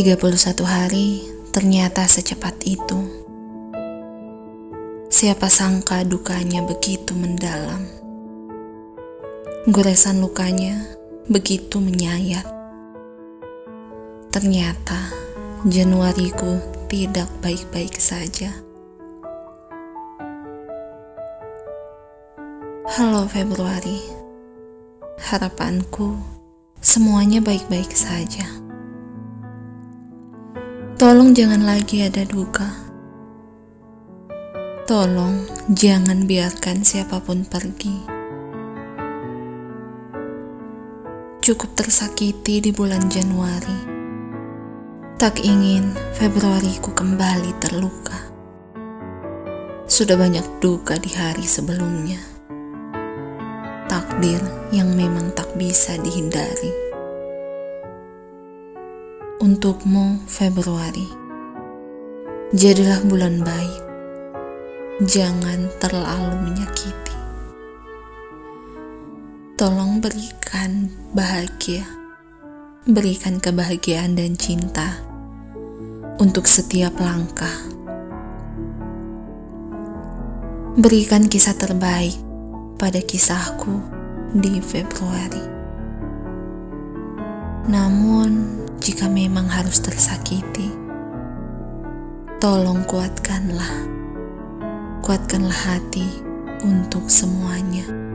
31 hari ternyata secepat itu. Siapa sangka dukanya begitu mendalam. Goresan lukanya begitu menyayat. Ternyata Januariku tidak baik-baik saja. Halo Februari, harapanku semuanya baik-baik saja. Tolong jangan lagi ada duka. Tolong jangan biarkan siapa pun pergi. Cukup tersakiti di bulan Januari. Tak ingin Februariku kembali terluka. Sudah banyak duka di hari sebelumnya. Takdir yang memang tak bisa dihindari untukmu Februari. Jadilah bulan baik. Jangan terlalu menyakiti. Tolong berikan bahagia. Berikan kebahagiaan dan cinta untuk setiap langkah. Berikan kisah terbaik pada kisahku di Februari. Namun, jika memang harus tersakiti, tolong kuatkanlah, kuatkanlah hati untuk semuanya.